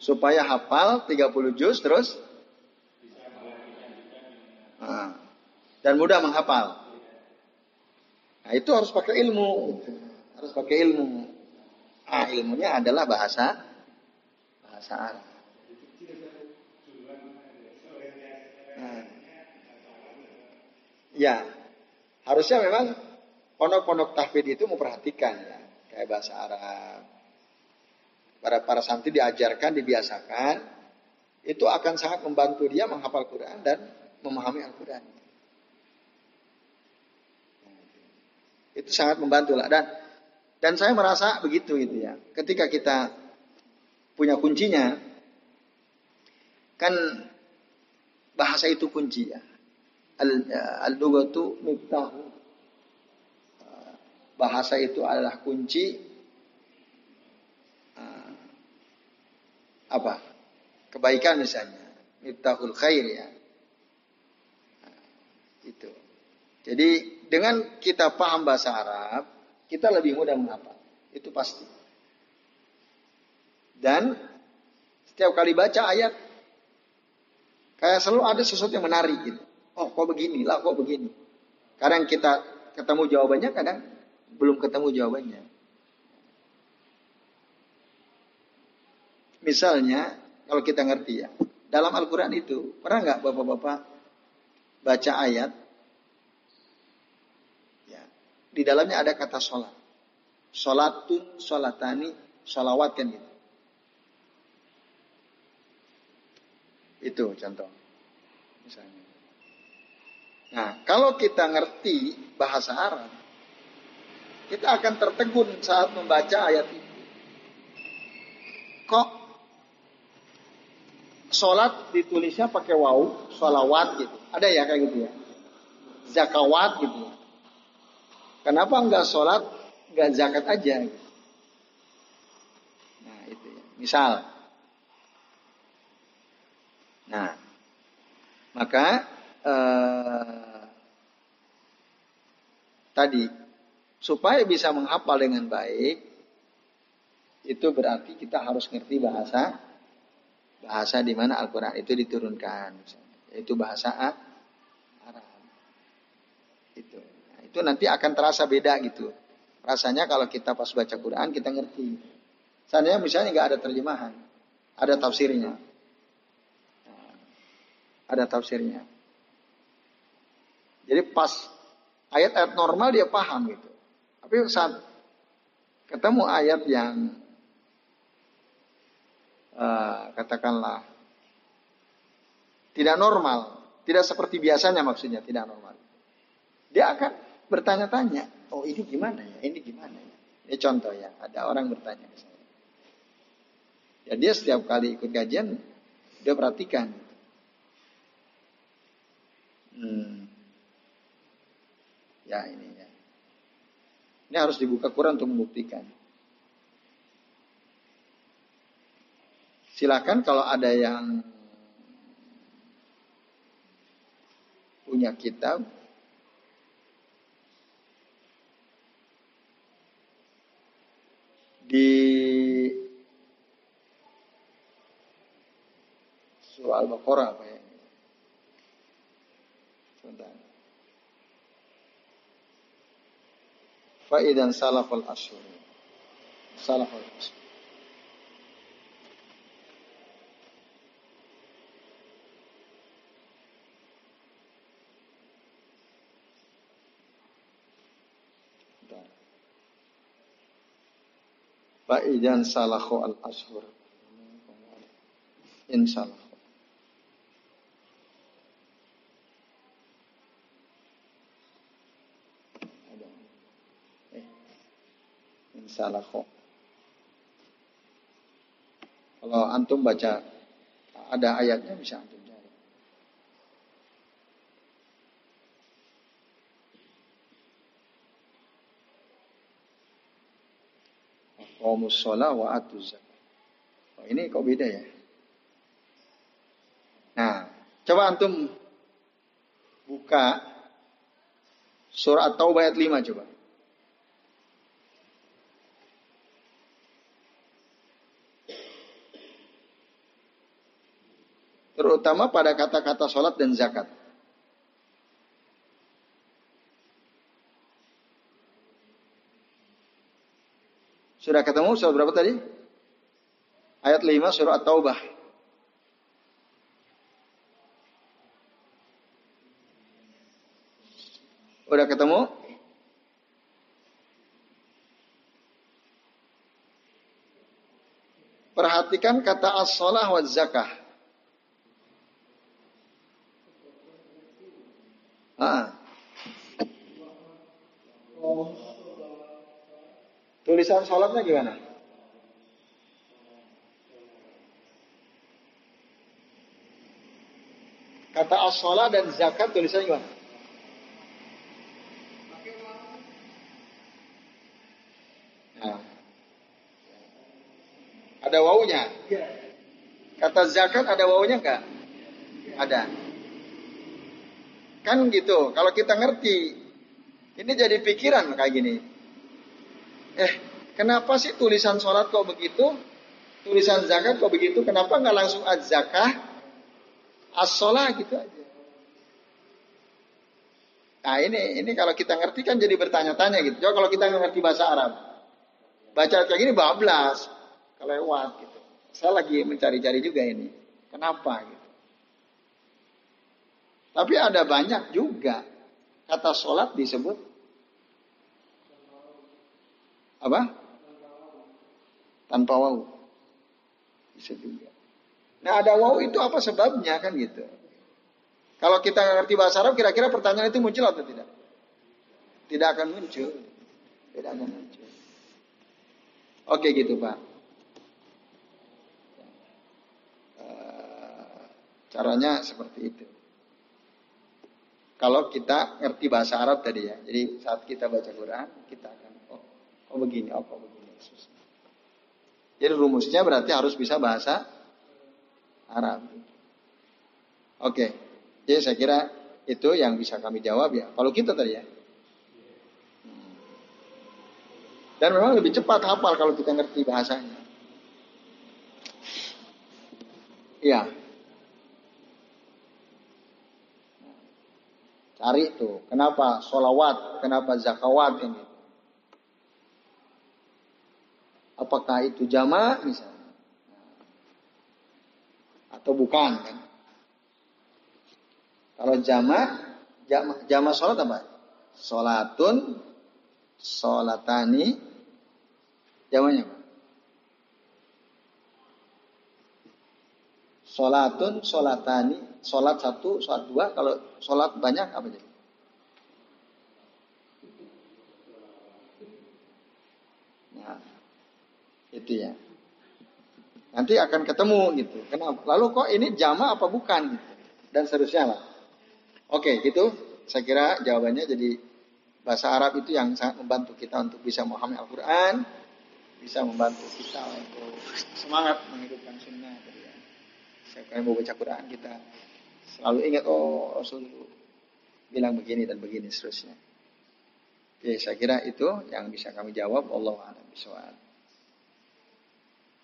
Supaya hafal 30 juz terus nah, dan mudah menghafal. Nah, itu harus pakai ilmu. Harus pakai ilmu. Ah, ilmunya adalah bahasa Arab. Nah. Ya, harusnya memang pondok-pondok tahfidz itu memperhatikan ya, kayak bahasa Arab. Para para santri diajarkan, dibiasakan, itu akan sangat membantu dia menghafal Quran dan memahami Al-Quran. Itu sangat membantu lah dan dan saya merasa begitu gitu ya. Ketika kita punya kuncinya. Kan bahasa itu kunci ya. Al-lughatu miftahu. Bahasa itu adalah kunci uh, apa? Kebaikan misalnya. Miftahul khair ya. Itu. Jadi dengan kita paham bahasa Arab, kita lebih mudah menghafal. Itu pasti. Dan setiap kali baca ayat kayak selalu ada sesuatu yang menarik gitu. Oh, kok begini lah, kok begini. Kadang kita ketemu jawabannya, kadang belum ketemu jawabannya. Misalnya, kalau kita ngerti ya, dalam Al-Quran itu, pernah nggak bapak-bapak baca ayat, ya, di dalamnya ada kata sholat. Sholatun, sholatani, sholawat kan gitu. Itu contoh. Misalnya. Nah, kalau kita ngerti bahasa Arab, kita akan tertegun saat membaca ayat itu. Kok sholat ditulisnya pakai waw, sholawat gitu. Ada ya kayak gitu ya. Zakawat gitu ya. Kenapa enggak sholat, enggak zakat aja gitu. Nah itu ya. Misal, Nah, maka eh, tadi supaya bisa menghafal dengan baik itu berarti kita harus ngerti bahasa bahasa di mana Al-Qur'an itu diturunkan yaitu bahasa Arab. Itu. Nah, itu nanti akan terasa beda gitu rasanya kalau kita pas baca Quran kita ngerti. Seandainya misalnya nggak ada terjemahan, ada tafsirnya. Ada tafsirnya. Jadi pas ayat-ayat normal dia paham gitu. Tapi saat ketemu ayat yang uh, katakanlah tidak normal, tidak seperti biasanya maksudnya, tidak normal. Dia akan bertanya-tanya, oh ini gimana ya, ini gimana ya. Ini contoh ya, ada orang bertanya ke. Ya dia setiap kali ikut kajian, dia perhatikan. Hmm. Ya ini ya. Ini harus dibuka Quran untuk membuktikan. Silakan kalau ada yang punya kitab di surah Al-Baqarah apa ya? Sebentar. Faidan salafal ashur. Salafal ashur. Fa'idan salahu al-ashur. Insyaallah. Eh, Insyaallah Kalau antum baca ada ayatnya bisa antum sholat wa Oh, ini kok beda ya? Nah, coba antum buka surah At-Taubah ayat 5 coba. Terutama pada kata-kata sholat dan zakat. Sudah ketemu surah berapa tadi? Ayat 5 surah At-Taubah. Udah ketemu? Perhatikan kata as-salah wa zakah. Ah. Tulisan sholatnya gimana? Kata as dan zakat tulisannya gimana? Nah. Ada wawunya? Kata zakat ada wawunya enggak? Ada. Kan gitu, kalau kita ngerti, ini jadi pikiran kayak gini. Eh, kenapa sih tulisan sholat kok begitu? Tulisan zakat kok begitu? Kenapa nggak langsung az zakah? As sholat gitu aja. Nah ini ini kalau kita ngerti kan jadi bertanya-tanya gitu. Coba kalau kita ngerti bahasa Arab, baca kayak gini bablas, kelewat gitu. Saya lagi mencari-cari juga ini. Kenapa gitu. Tapi ada banyak juga kata sholat disebut apa? Tanpa wau. Bisa juga. Nah ada wau itu apa sebabnya kan gitu. Kalau kita ngerti bahasa Arab kira-kira pertanyaan itu muncul atau tidak? Tidak akan muncul. Tidak akan muncul. Oke gitu Pak. Eh, caranya seperti itu. Kalau kita ngerti bahasa Arab tadi ya. Jadi saat kita baca Quran, kita akan Oh begini, oh begini. Jadi rumusnya berarti harus bisa bahasa Arab. Oke, jadi saya kira itu yang bisa kami jawab ya. Kalau kita tadi ya. Dan memang lebih cepat hafal kalau kita ngerti bahasanya. Iya. Cari tuh, kenapa solawat, kenapa zakawat ini. Apakah itu jama misalnya? Atau bukan kan? Kalau jama, jama, jama sholat apa? Sholatun, sholatani, jamanya apa? Sholatun, sholatani, sholat satu, sholat dua. Kalau sholat banyak apa jadi? Nah, itu ya. Nanti akan ketemu gitu. Kenapa? Lalu kok ini jama apa bukan? Dan seterusnya lah. Oke, gitu. Saya kira jawabannya jadi bahasa Arab itu yang sangat membantu kita untuk bisa memahami Al-Quran, bisa membantu kita untuk semangat menghidupkan sunnah. Saya mau baca Quran kita selalu ingat oh Rasul bilang begini dan begini seterusnya. Oke, saya kira itu yang bisa kami jawab. Allah a'lam.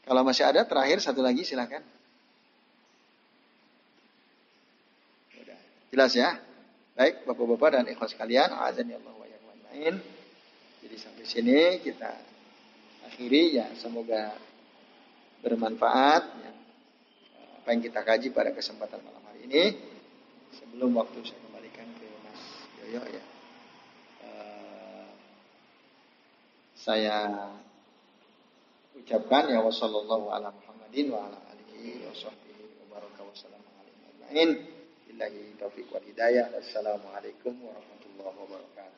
Kalau masih ada terakhir satu lagi silakan. Jelas ya? Baik, Bapak-bapak dan ikhlas sekalian, azan ya Allah wa lain. Jadi sampai sini kita akhiri ya, semoga bermanfaat ya apa yang kita kaji pada kesempatan malam hari ini. Sebelum waktu saya kembalikan ke Mas Yoyo ya. Eh, saya ucapkan ya wassalamu'alaikum ala Muhammadin wa ala alihi wa sahbihi wa baraka wa alaihi ajma'in. Billahi taufiq wal hidayah. Wassalamualaikum warahmatullahi wabarakatuh.